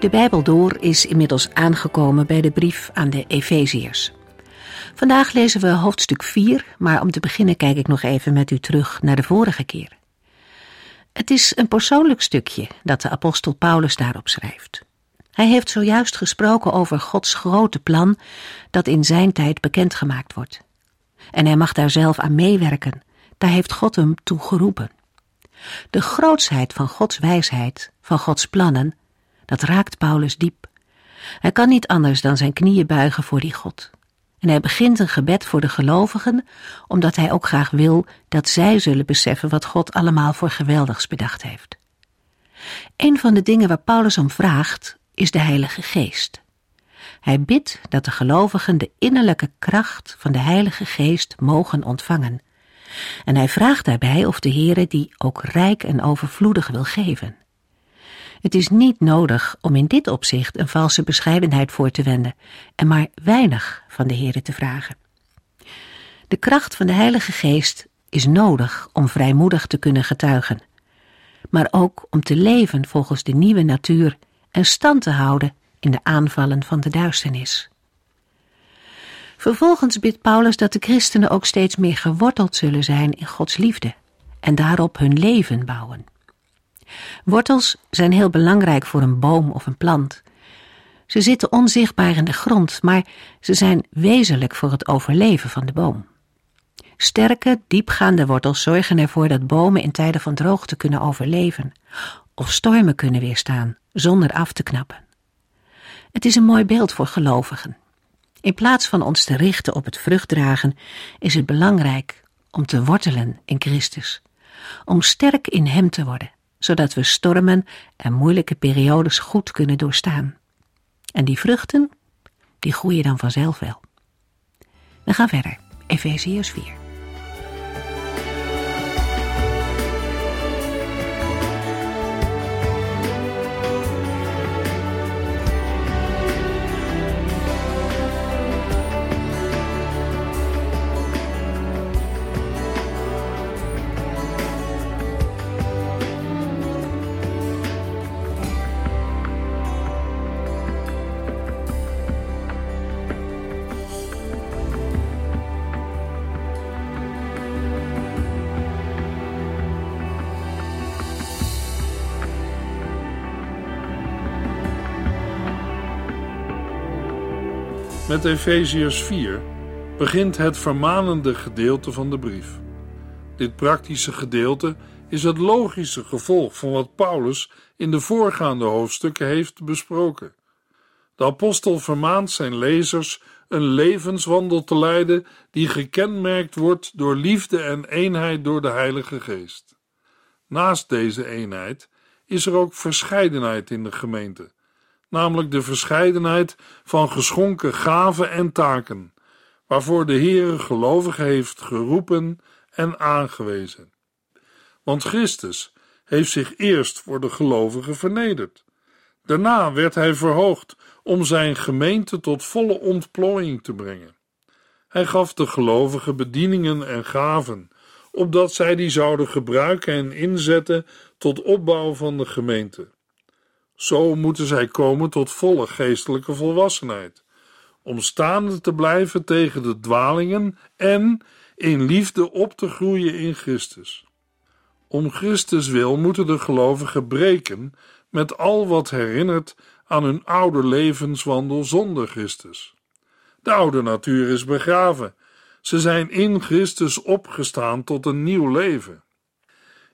De Bijbel door is inmiddels aangekomen bij de brief aan de Efeziërs. Vandaag lezen we hoofdstuk 4, maar om te beginnen kijk ik nog even met u terug naar de vorige keer. Het is een persoonlijk stukje dat de apostel Paulus daarop schrijft. Hij heeft zojuist gesproken over Gods grote plan dat in zijn tijd bekendgemaakt wordt. En hij mag daar zelf aan meewerken, daar heeft God hem toe geroepen. De grootsheid van Gods wijsheid, van Gods plannen, dat raakt Paulus diep. Hij kan niet anders dan zijn knieën buigen voor die God. En hij begint een gebed voor de gelovigen, omdat hij ook graag wil dat zij zullen beseffen wat God allemaal voor geweldigs bedacht heeft. Een van de dingen waar Paulus om vraagt, is de Heilige Geest. Hij bidt dat de gelovigen de innerlijke kracht van de Heilige Geest mogen ontvangen. En hij vraagt daarbij of de Heere die ook rijk en overvloedig wil geven. Het is niet nodig om in dit opzicht een valse bescheidenheid voor te wenden en maar weinig van de Heere te vragen. De kracht van de Heilige Geest is nodig om vrijmoedig te kunnen getuigen, maar ook om te leven volgens de nieuwe natuur en stand te houden in de aanvallen van de duisternis. Vervolgens bidt Paulus dat de christenen ook steeds meer geworteld zullen zijn in Gods liefde en daarop hun leven bouwen. Wortels zijn heel belangrijk voor een boom of een plant. Ze zitten onzichtbaar in de grond, maar ze zijn wezenlijk voor het overleven van de boom. Sterke, diepgaande wortels zorgen ervoor dat bomen in tijden van droogte kunnen overleven of stormen kunnen weerstaan zonder af te knappen. Het is een mooi beeld voor gelovigen. In plaats van ons te richten op het vruchtdragen, is het belangrijk om te wortelen in Christus, om sterk in Hem te worden zodat we stormen en moeilijke periodes goed kunnen doorstaan. En die vruchten, die groeien dan vanzelf wel. We gaan verder. Efeziërs 4. Met Efeziërs 4 begint het vermanende gedeelte van de brief. Dit praktische gedeelte is het logische gevolg van wat Paulus in de voorgaande hoofdstukken heeft besproken. De apostel vermaant zijn lezers een levenswandel te leiden die gekenmerkt wordt door liefde en eenheid door de Heilige Geest. Naast deze eenheid is er ook verscheidenheid in de gemeente namelijk de verscheidenheid van geschonken gaven en taken, waarvoor de Heere gelovigen heeft geroepen en aangewezen. Want Christus heeft zich eerst voor de gelovigen vernederd. Daarna werd hij verhoogd om zijn gemeente tot volle ontplooiing te brengen. Hij gaf de gelovigen bedieningen en gaven, opdat zij die zouden gebruiken en inzetten tot opbouw van de gemeente. Zo moeten zij komen tot volle geestelijke volwassenheid, om staande te blijven tegen de dwalingen en in liefde op te groeien in Christus. Om Christus wil moeten de gelovigen breken met al wat herinnert aan hun oude levenswandel zonder Christus. De oude natuur is begraven. Ze zijn in Christus opgestaan tot een nieuw leven.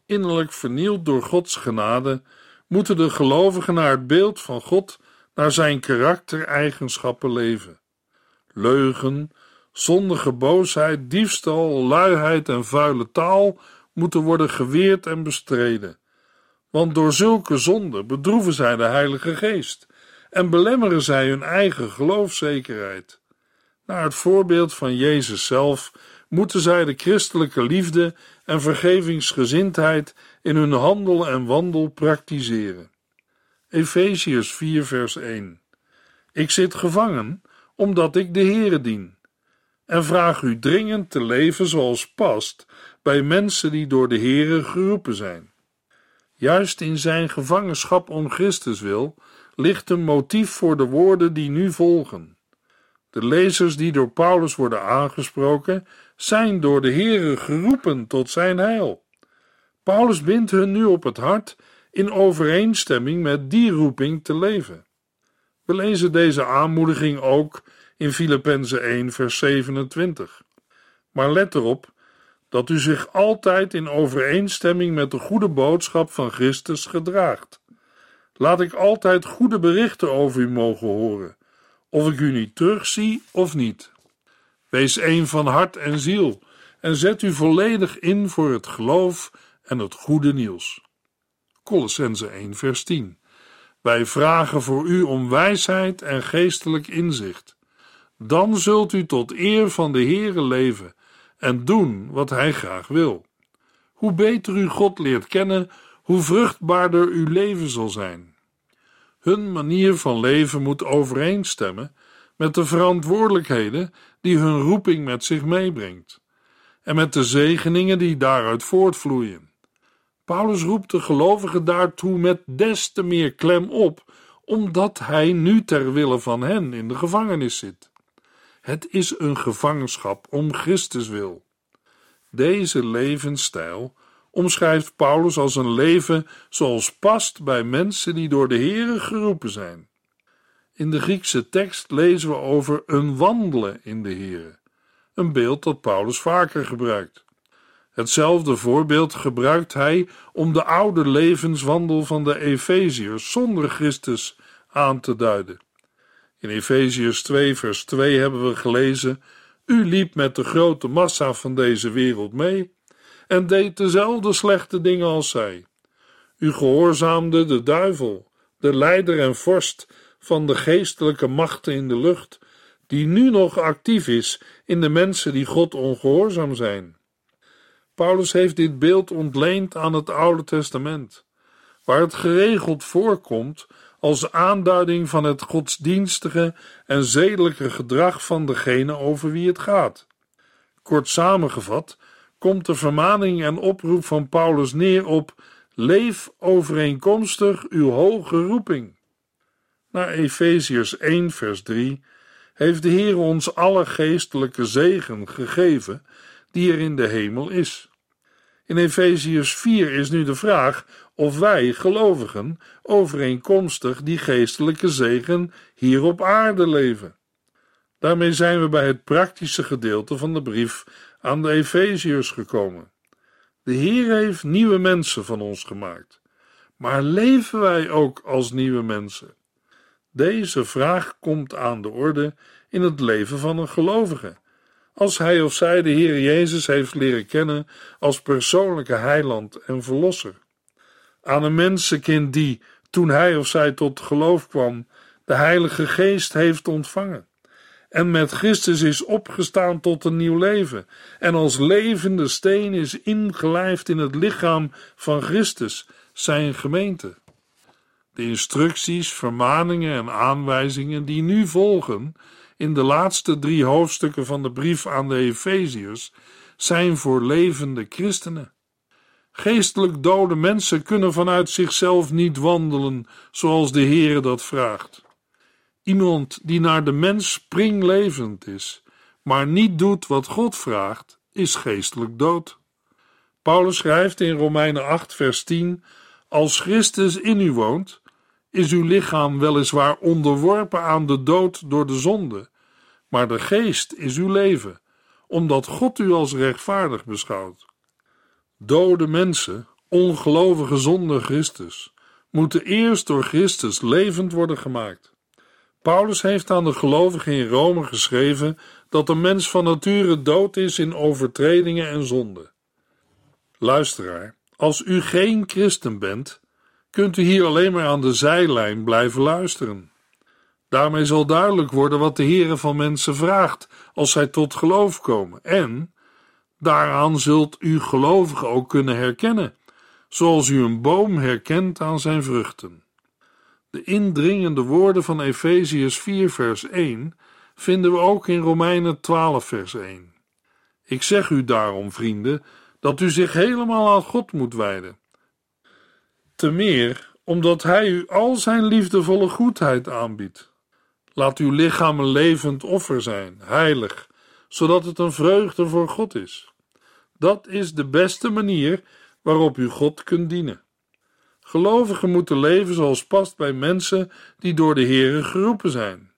Innerlijk vernield door Gods genade moeten de gelovigen naar het beeld van God, naar zijn karaktereigenschappen leven. Leugen, zondige boosheid, diefstal, luiheid en vuile taal moeten worden geweerd en bestreden. Want door zulke zonden bedroeven zij de Heilige Geest en belemmeren zij hun eigen geloofszekerheid. Naar het voorbeeld van Jezus zelf moeten zij de christelijke liefde en vergevingsgezindheid in hun handel en wandel praktiseren. Efeziërs 4 vers 1 Ik zit gevangen, omdat ik de Heere dien, en vraag u dringend te leven zoals past bij mensen die door de Heere geroepen zijn. Juist in zijn gevangenschap om Christus wil, ligt een motief voor de woorden die nu volgen. De lezers die door Paulus worden aangesproken, zijn door de Heere geroepen tot zijn heil. Paulus bindt hun nu op het hart in overeenstemming met die roeping te leven. We lezen deze aanmoediging ook in Filippenzen 1 vers 27. Maar let erop dat u zich altijd in overeenstemming met de goede boodschap van Christus gedraagt. Laat ik altijd goede berichten over u mogen horen, of ik u niet terugzie of niet. Wees één van hart en ziel en zet u volledig in voor het geloof en het goede nieuws. Colossense 1 vers 10 Wij vragen voor u om wijsheid en geestelijk inzicht. Dan zult u tot eer van de Heere leven en doen wat Hij graag wil. Hoe beter u God leert kennen, hoe vruchtbaarder uw leven zal zijn. Hun manier van leven moet overeenstemmen met de verantwoordelijkheden die hun roeping met zich meebrengt en met de zegeningen die daaruit voortvloeien. Paulus roept de gelovigen daartoe met des te meer klem op, omdat hij nu ter wille van hen in de gevangenis zit. Het is een gevangenschap om Christus wil. Deze levensstijl omschrijft Paulus als een leven zoals past bij mensen die door de Here geroepen zijn. In de Griekse tekst lezen we over een wandelen in de Here, een beeld dat Paulus vaker gebruikt. Hetzelfde voorbeeld gebruikt hij om de oude levenswandel van de Efeziërs zonder Christus aan te duiden. In Efeziërs 2, vers 2 hebben we gelezen: U liep met de grote massa van deze wereld mee en deed dezelfde slechte dingen als zij. U gehoorzaamde de duivel, de leider en vorst van de geestelijke machten in de lucht, die nu nog actief is in de mensen die God ongehoorzaam zijn. Paulus heeft dit beeld ontleend aan het Oude Testament, waar het geregeld voorkomt als aanduiding van het godsdienstige en zedelijke gedrag van degene over wie het gaat. Kort samengevat komt de vermaning en oproep van Paulus neer op: leef overeenkomstig uw hoge roeping. Naar Efeziërs 1, vers 3 heeft de Heer ons alle geestelijke zegen gegeven die er in de hemel is. In Efeziërs 4 is nu de vraag of wij, gelovigen, overeenkomstig die geestelijke zegen hier op aarde leven. Daarmee zijn we bij het praktische gedeelte van de brief aan de Efeziërs gekomen. De Heer heeft nieuwe mensen van ons gemaakt. Maar leven wij ook als nieuwe mensen? Deze vraag komt aan de orde in het leven van een gelovige. Als hij of zij de Heer Jezus heeft leren kennen als persoonlijke heiland en verlosser. Aan een mensenkind die, toen hij of zij tot geloof kwam, de Heilige Geest heeft ontvangen en met Christus is opgestaan tot een nieuw leven en als levende steen is ingelijfd in het lichaam van Christus, zijn gemeente. De instructies, vermaningen en aanwijzingen die nu volgen in de laatste drie hoofdstukken van de brief aan de Efeziërs zijn voor levende christenen. Geestelijk dode mensen kunnen vanuit zichzelf niet wandelen zoals de Heer dat vraagt. Iemand die naar de mens springlevend is, maar niet doet wat God vraagt, is geestelijk dood. Paulus schrijft in Romeinen 8, vers 10: Als Christus in u woont, is uw lichaam weliswaar onderworpen aan de dood door de zonde, maar de geest is uw leven, omdat God u als rechtvaardig beschouwt. Dode mensen, ongelovige zonder Christus, moeten eerst door Christus levend worden gemaakt. Paulus heeft aan de gelovigen in Rome geschreven dat de mens van nature dood is in overtredingen en zonden. Luisteraar, als u geen christen bent, kunt u hier alleen maar aan de zijlijn blijven luisteren. Daarmee zal duidelijk worden wat de Heere van mensen vraagt als zij tot geloof komen. En daaraan zult u gelovigen ook kunnen herkennen, zoals u een boom herkent aan zijn vruchten. De indringende woorden van Efeziërs 4 vers 1 vinden we ook in Romeinen 12 vers 1. Ik zeg u daarom, vrienden, dat u zich helemaal aan God moet wijden. Te meer omdat Hij u al zijn liefdevolle goedheid aanbiedt. Laat uw lichaam een levend offer zijn, heilig, zodat het een vreugde voor God is. Dat is de beste manier waarop u God kunt dienen. Gelovigen moeten leven zoals past bij mensen die door de Heere geroepen zijn.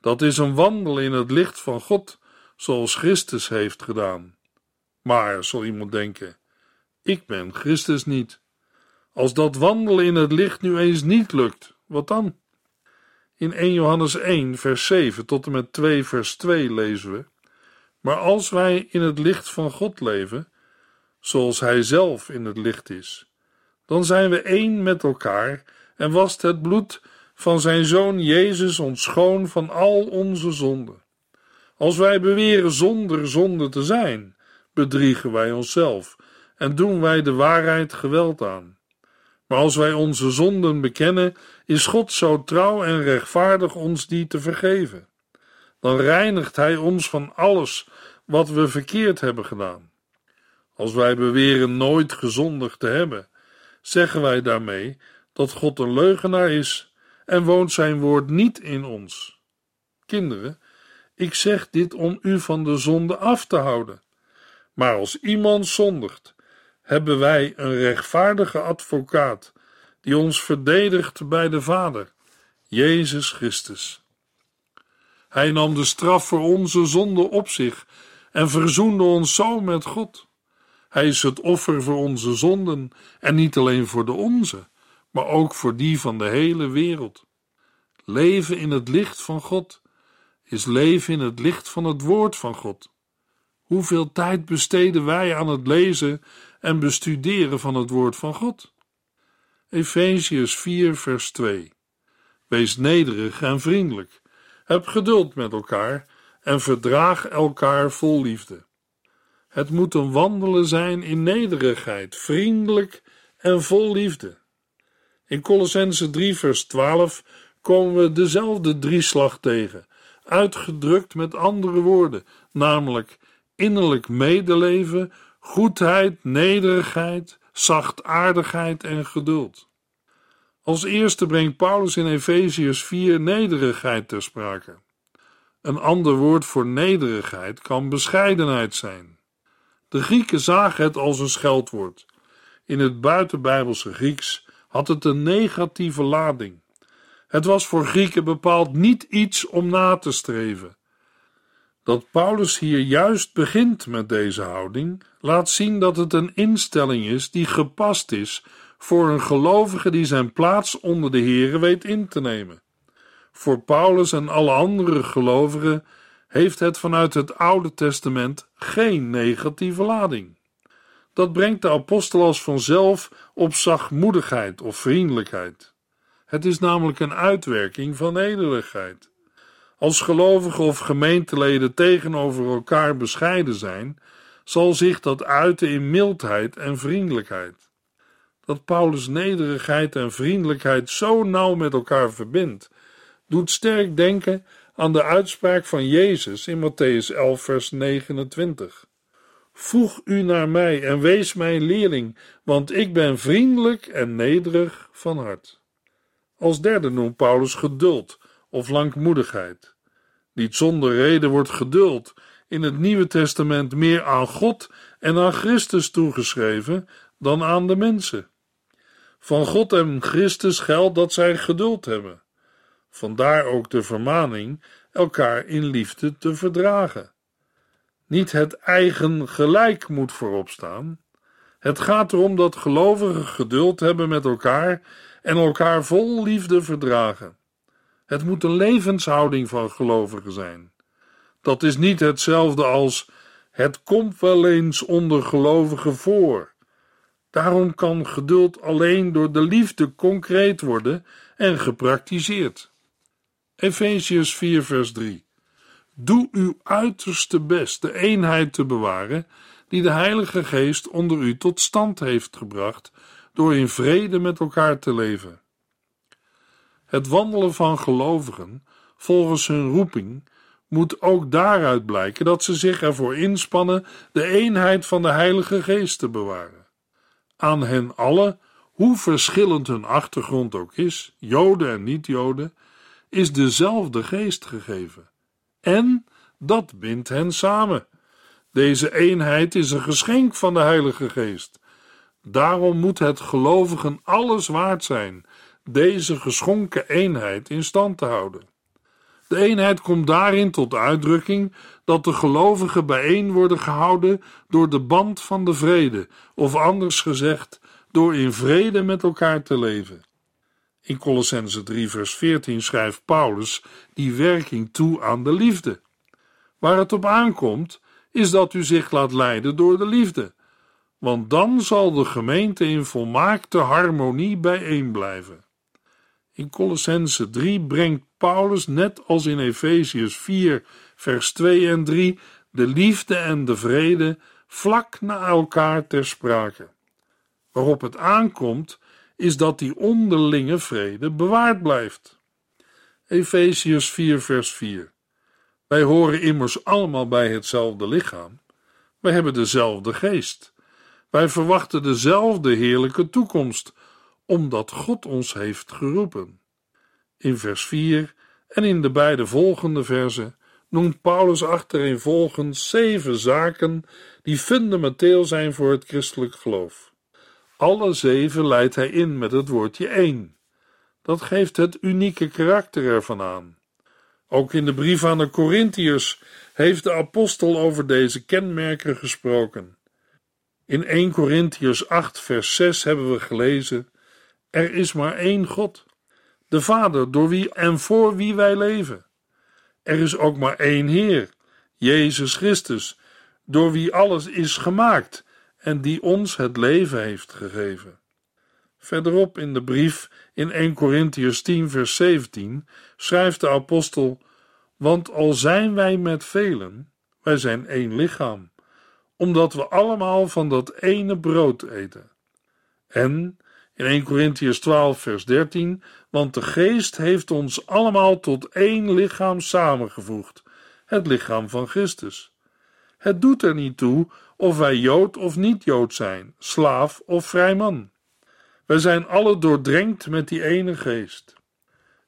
Dat is een wandel in het licht van God, zoals Christus heeft gedaan. Maar, zal iemand denken, ik ben Christus niet. Als dat wandelen in het licht nu eens niet lukt, wat dan? In 1 Johannes 1, vers 7 tot en met 2, vers 2 lezen we: Maar als wij in het licht van God leven, zoals Hij zelf in het licht is, dan zijn we één met elkaar en wast het bloed van Zijn Zoon Jezus ons schoon van al onze zonden. Als wij beweren zonder zonde te zijn, bedriegen wij onszelf en doen wij de waarheid geweld aan. Maar als wij onze zonden bekennen, is God zo trouw en rechtvaardig ons die te vergeven. Dan reinigt Hij ons van alles wat we verkeerd hebben gedaan. Als wij beweren nooit gezondigd te hebben, zeggen wij daarmee dat God een leugenaar is en woont Zijn woord niet in ons. Kinderen, ik zeg dit om u van de zonde af te houden. Maar als iemand zondigt, hebben wij een rechtvaardige advocaat die ons verdedigt bij de Vader, Jezus Christus. Hij nam de straf voor onze zonde op zich en verzoende ons zo met God. Hij is het offer voor onze zonden en niet alleen voor de onze, maar ook voor die van de hele wereld. Leven in het licht van God is leven in het licht van het woord van God. Hoeveel tijd besteden wij aan het lezen en bestuderen van het woord van God? Efeziërs 4, vers 2. Wees nederig en vriendelijk. Heb geduld met elkaar en verdraag elkaar vol liefde. Het moet een wandelen zijn in nederigheid, vriendelijk en vol liefde. In Colossense 3, vers 12 komen we dezelfde drieslag tegen, uitgedrukt met andere woorden, namelijk innerlijk medeleven, goedheid, nederigheid, zachtaardigheid en geduld. Als eerste brengt Paulus in Efeziërs 4 nederigheid ter sprake. Een ander woord voor nederigheid kan bescheidenheid zijn. De Grieken zagen het als een scheldwoord. In het buitenbijbelse Grieks had het een negatieve lading. Het was voor Grieken bepaald niet iets om na te streven. Dat Paulus hier juist begint met deze houding, laat zien dat het een instelling is die gepast is voor een gelovige die zijn plaats onder de Here weet in te nemen. Voor Paulus en alle andere gelovigen heeft het vanuit het Oude Testament geen negatieve lading. Dat brengt de apostel als vanzelf op zachtmoedigheid of vriendelijkheid. Het is namelijk een uitwerking van nederigheid. Als gelovigen of gemeenteleden tegenover elkaar bescheiden zijn, zal zich dat uiten in mildheid en vriendelijkheid. Dat Paulus nederigheid en vriendelijkheid zo nauw met elkaar verbindt, doet sterk denken aan de uitspraak van Jezus in Matthäus 11, vers 29. Voeg u naar mij en wees mijn leerling, want ik ben vriendelijk en nederig van hart. Als derde noemt Paulus geduld of langmoedigheid. Niet zonder reden wordt geduld in het Nieuwe Testament meer aan God en aan Christus toegeschreven dan aan de mensen. Van God en Christus geldt dat zij geduld hebben. Vandaar ook de vermaning elkaar in liefde te verdragen. Niet het eigen gelijk moet voorop staan. Het gaat erom dat gelovigen geduld hebben met elkaar en elkaar vol liefde verdragen. Het moet een levenshouding van gelovigen zijn. Dat is niet hetzelfde als het komt wel eens onder gelovigen voor. Daarom kan geduld alleen door de liefde concreet worden en gepraktiseerd. Efeziërs 4, vers 3. Doe uw uiterste best de eenheid te bewaren die de Heilige Geest onder u tot stand heeft gebracht door in vrede met elkaar te leven. Het wandelen van gelovigen volgens hun roeping moet ook daaruit blijken dat ze zich ervoor inspannen de eenheid van de Heilige Geest te bewaren. Aan hen allen, hoe verschillend hun achtergrond ook is, Joden en niet-Joden, is dezelfde Geest gegeven. En dat bindt hen samen. Deze eenheid is een geschenk van de Heilige Geest. Daarom moet het gelovigen alles waard zijn deze geschonken eenheid in stand te houden. De eenheid komt daarin tot uitdrukking dat de gelovigen bijeen worden gehouden door de band van de vrede, of anders gezegd, door in vrede met elkaar te leven. In Colossense 3 vers 14 schrijft Paulus die werking toe aan de liefde. Waar het op aankomt, is dat u zich laat leiden door de liefde, want dan zal de gemeente in volmaakte harmonie bijeen blijven. In Colossense 3 brengt Paulus, net als in Efeziërs 4, vers 2 en 3, de liefde en de vrede vlak na elkaar ter sprake. Waarop het aankomt, is dat die onderlinge vrede bewaard blijft. Efeziërs 4, vers 4. Wij horen immers allemaal bij hetzelfde lichaam. Wij hebben dezelfde geest. Wij verwachten dezelfde heerlijke toekomst omdat God ons heeft geroepen. In vers 4 en in de beide volgende versen noemt Paulus achtereenvolgens zeven zaken die fundamenteel zijn voor het christelijk geloof. Alle zeven leidt hij in met het woordje één. Dat geeft het unieke karakter ervan aan. Ook in de brief aan de Corinthiërs heeft de apostel over deze kenmerken gesproken. In 1 Corinthiërs 8, vers 6 hebben we gelezen: er is maar één God, de Vader, door wie en voor wie wij leven. Er is ook maar één Heer, Jezus Christus, door wie alles is gemaakt en die ons het leven heeft gegeven. Verderop in de brief in 1 Corinthians 10 vers 17 schrijft de apostel: Want al zijn wij met velen, wij zijn één lichaam, omdat we allemaal van dat ene brood eten. En in 1 Corinthians 12, vers 13, want de geest heeft ons allemaal tot één lichaam samengevoegd, het lichaam van Christus. Het doet er niet toe of wij Jood of niet Jood zijn, slaaf of vrij man. Wij zijn alle doordrenkt met die ene geest.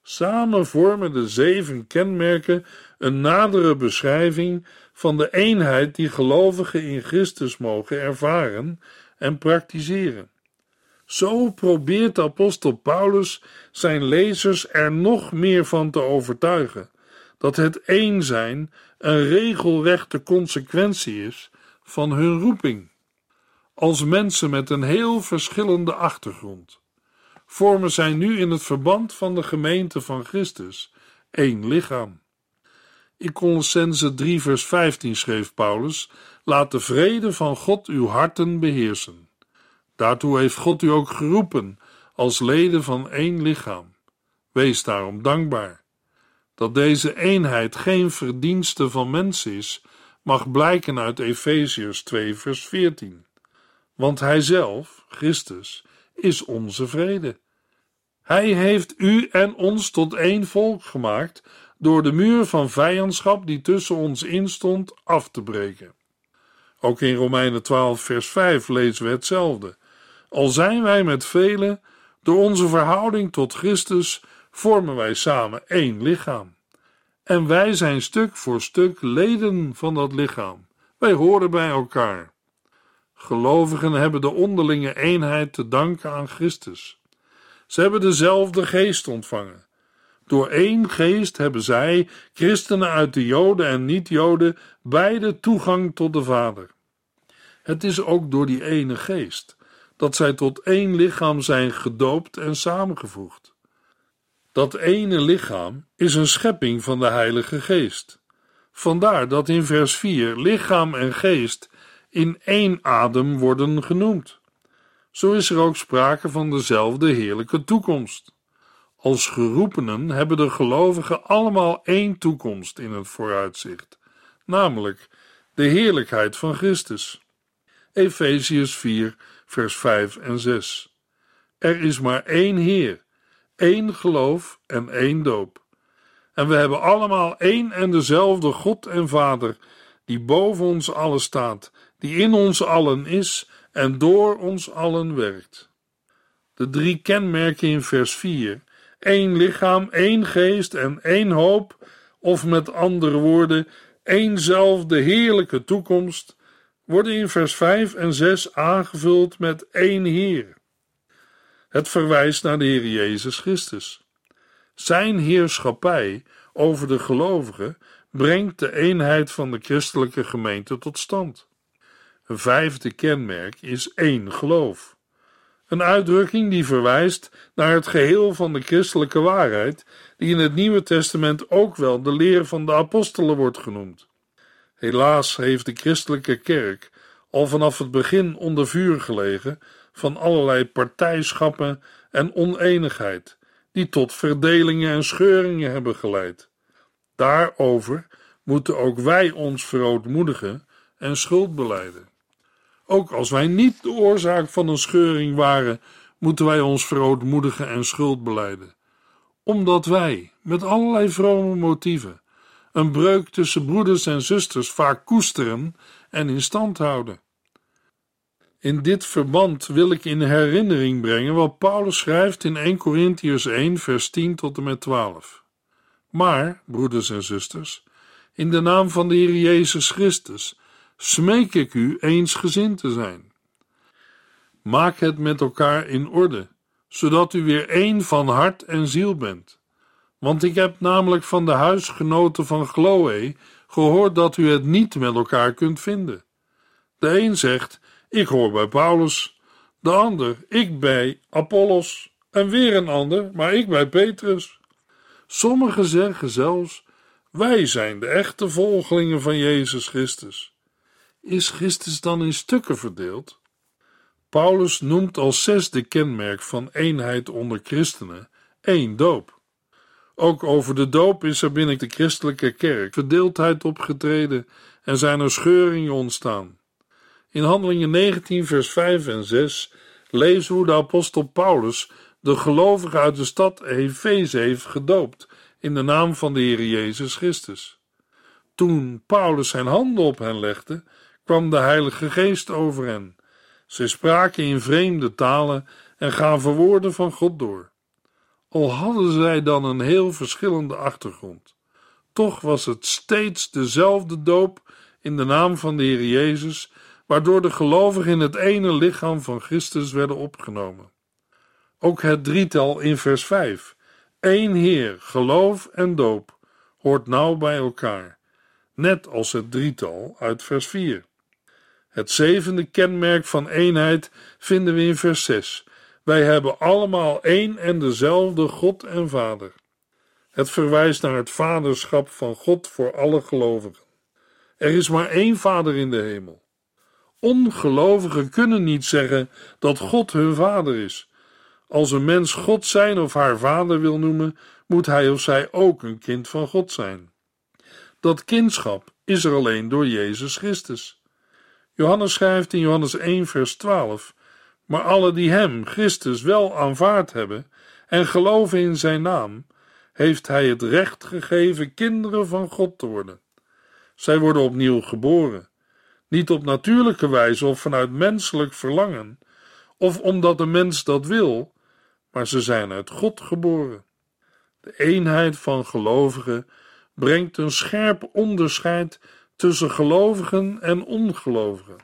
Samen vormen de zeven kenmerken een nadere beschrijving van de eenheid die gelovigen in Christus mogen ervaren en praktiseren. Zo probeert de apostel Paulus zijn lezers er nog meer van te overtuigen dat het één zijn een regelrechte consequentie is van hun roeping. Als mensen met een heel verschillende achtergrond vormen zij nu in het verband van de gemeente van Christus één lichaam. In Colossense 3 vers 15 schreef Paulus: Laat de vrede van God uw harten beheersen. Daartoe heeft God u ook geroepen als leden van één lichaam. Wees daarom dankbaar. Dat deze eenheid geen verdienste van mensen is, mag blijken uit Efeziërs 2, vers 14. Want Hij zelf, Christus, is onze vrede. Hij heeft u en ons tot één volk gemaakt door de muur van vijandschap die tussen ons instond af te breken. Ook in Romeinen 12, vers 5 lezen we hetzelfde. Al zijn wij met velen, door onze verhouding tot Christus vormen wij samen één lichaam. En wij zijn stuk voor stuk leden van dat lichaam. Wij horen bij elkaar. Gelovigen hebben de onderlinge eenheid te danken aan Christus. Ze hebben dezelfde geest ontvangen. Door één geest hebben zij, christenen uit de Joden en niet-Joden, beide toegang tot de Vader. Het is ook door die ene geest dat zij tot één lichaam zijn gedoopt en samengevoegd. Dat ene lichaam is een schepping van de Heilige Geest. Vandaar dat in vers 4 lichaam en geest in één adem worden genoemd. Zo is er ook sprake van dezelfde heerlijke toekomst. Als geroepenen hebben de gelovigen allemaal één toekomst in het vooruitzicht, namelijk de heerlijkheid van Christus. Efeziërs 4, vers 5 en 6. Er is maar één Heer, één geloof en één doop. En we hebben allemaal één en dezelfde God en Vader, die boven ons allen staat, die in ons allen is en door ons allen werkt. De drie kenmerken in vers 4 één lichaam, één geest en één hoop, of met andere woorden, éénzelfde heerlijke toekomst, worden in vers 5 en 6 aangevuld met één Heer. Het verwijst naar de Heer Jezus Christus. Zijn heerschappij over de gelovigen brengt de eenheid van de christelijke gemeente tot stand. Een vijfde kenmerk is één geloof. Een uitdrukking die verwijst naar het geheel van de christelijke waarheid, die in het Nieuwe Testament ook wel de leer van de apostelen wordt genoemd. Helaas heeft de christelijke kerk al vanaf het begin onder vuur gelegen van allerlei partijschappen en oneenigheid, die tot verdelingen en scheuringen hebben geleid. Daarover moeten ook wij ons verootmoedigen en schuld beleiden. Ook als wij niet de oorzaak van een scheuring waren, moeten wij ons verootmoedigen en schuld beleiden. Omdat wij, met allerlei vrome motieven, een breuk tussen broeders en zusters vaak koesteren en in stand houden. In dit verband wil ik in herinnering brengen wat Paulus schrijft in 1 Corinthians 1, vers 10 tot en met 12. Maar, broeders en zusters, in de naam van de Heer Jezus Christus, smeek ik u eensgezind te zijn. Maak het met elkaar in orde, zodat u weer één van hart en ziel bent. Want ik heb namelijk van de huisgenoten van Chloe gehoord dat u het niet met elkaar kunt vinden. De een zegt: Ik hoor bij Paulus, de ander: Ik bij Apollos, en weer een ander, maar ik bij Petrus. Sommigen zeggen zelfs: Wij zijn de echte volgelingen van Jezus Christus. Is Christus dan in stukken verdeeld? Paulus noemt als zesde kenmerk van eenheid onder christenen één doop. Ook over de doop is er binnen de christelijke kerk verdeeldheid opgetreden en zijn er scheuringen ontstaan. In Handelingen 19, vers 5 en 6 lezen we hoe de apostel Paulus de gelovigen uit de stad Efeze heeft gedoopt in de naam van de Heer Jezus Christus. Toen Paulus zijn handen op hen legde, kwam de Heilige Geest over hen. Ze spraken in vreemde talen en gaven woorden van God door. Al hadden zij dan een heel verschillende achtergrond, toch was het steeds dezelfde doop in de naam van de Heer Jezus, waardoor de gelovigen in het ene lichaam van Christus werden opgenomen. Ook het drietal in vers 5, één Heer, geloof en doop, hoort nauw bij elkaar, net als het drietal uit vers 4. Het zevende kenmerk van eenheid vinden we in vers 6. Wij hebben allemaal één en dezelfde God en Vader. Het verwijst naar het vaderschap van God voor alle gelovigen. Er is maar één Vader in de hemel. Ongelovigen kunnen niet zeggen dat God hun Vader is. Als een mens God zijn of haar Vader wil noemen, moet hij of zij ook een kind van God zijn. Dat kindschap is er alleen door Jezus Christus. Johannes schrijft in Johannes 1, vers 12: Maar alle die Hem, Christus, wel aanvaard hebben en geloven in Zijn naam, heeft Hij het recht gegeven kinderen van God te worden. Zij worden opnieuw geboren, niet op natuurlijke wijze of vanuit menselijk verlangen, of omdat de mens dat wil, maar ze zijn uit God geboren. De eenheid van gelovigen brengt een scherp onderscheid tussen gelovigen en ongelovigen.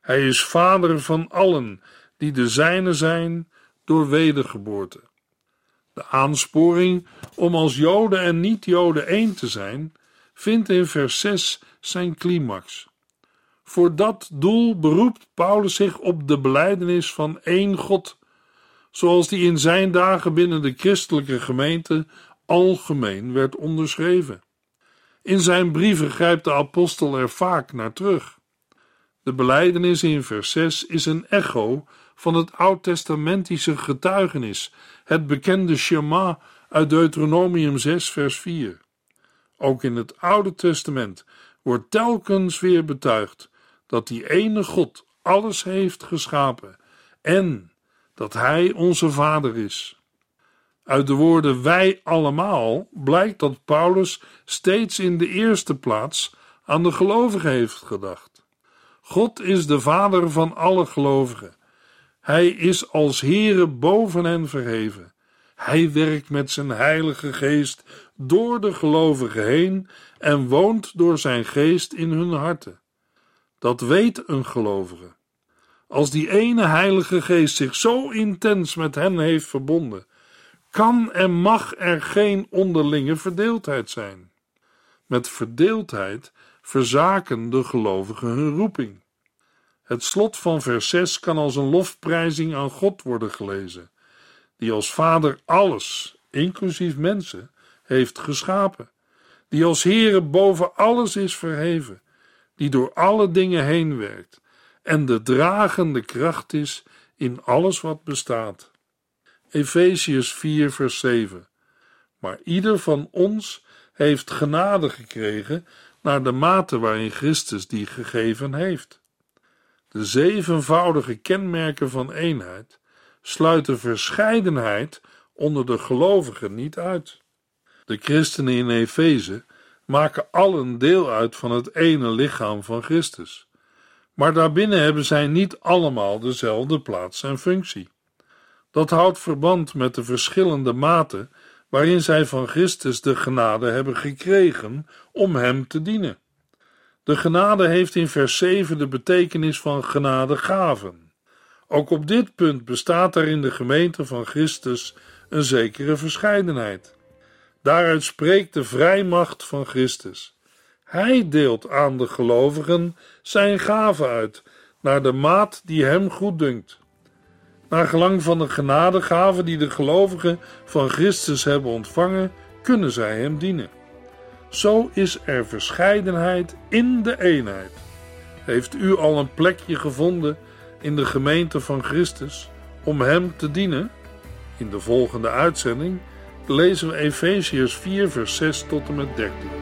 Hij is vader van allen die de zijne zijn door wedergeboorte. De aansporing om als Joden en niet-Joden één te zijn, vindt in vers 6 zijn climax. Voor dat doel beroept Paulus zich op de belijdenis van één God, zoals die in zijn dagen binnen de christelijke gemeente algemeen werd onderschreven. In zijn brieven grijpt de apostel er vaak naar terug. De belijdenis in vers 6 is een echo van het oud-testamentische getuigenis, het bekende Shema uit Deuteronomium 6, vers 4. Ook in het Oude Testament wordt telkens weer betuigd dat die ene God alles heeft geschapen en dat Hij onze Vader is. Uit de woorden wij allemaal blijkt dat Paulus steeds in de eerste plaats aan de gelovigen heeft gedacht. God is de Vader van alle gelovigen. Hij is als Heere boven hen verheven. Hij werkt met zijn Heilige Geest door de gelovigen heen en woont door zijn Geest in hun harten. Dat weet een gelovige. Als die ene Heilige Geest zich zo intens met hen heeft verbonden, kan en mag er geen onderlinge verdeeldheid zijn. Met verdeeldheid verzaken de gelovigen hun roeping. Het slot van vers 6 kan als een lofprijzing aan God worden gelezen, die als Vader alles, inclusief mensen, heeft geschapen, die als Heere boven alles is verheven, die door alle dingen heen werkt en de dragende kracht is in alles wat bestaat. Efeziërs 4, vers 7. Maar ieder van ons heeft genade gekregen naar de mate waarin Christus die gegeven heeft. De zevenvoudige kenmerken van eenheid sluiten verscheidenheid onder de gelovigen niet uit. De christenen in Efeze maken allen deel uit van het ene lichaam van Christus. Maar daarbinnen hebben zij niet allemaal dezelfde plaats en functie. Dat houdt verband met de verschillende maten waarin zij van Christus de genade hebben gekregen om Hem te dienen. De genade heeft in vers 7 de betekenis van genadegaven. Ook op dit punt bestaat er in de gemeente van Christus een zekere verscheidenheid. Daaruit spreekt de vrijmacht van Christus. Hij deelt aan de gelovigen zijn gaven uit, naar de maat die hem goed dunkt. Naar gelang van de genadegave die de gelovigen van Christus hebben ontvangen, kunnen zij hem dienen. Zo is er verscheidenheid in de eenheid. Heeft u al een plekje gevonden in de gemeente van Christus om hem te dienen? In de volgende uitzending lezen we Efeziërs 4, vers 6 tot en met 13.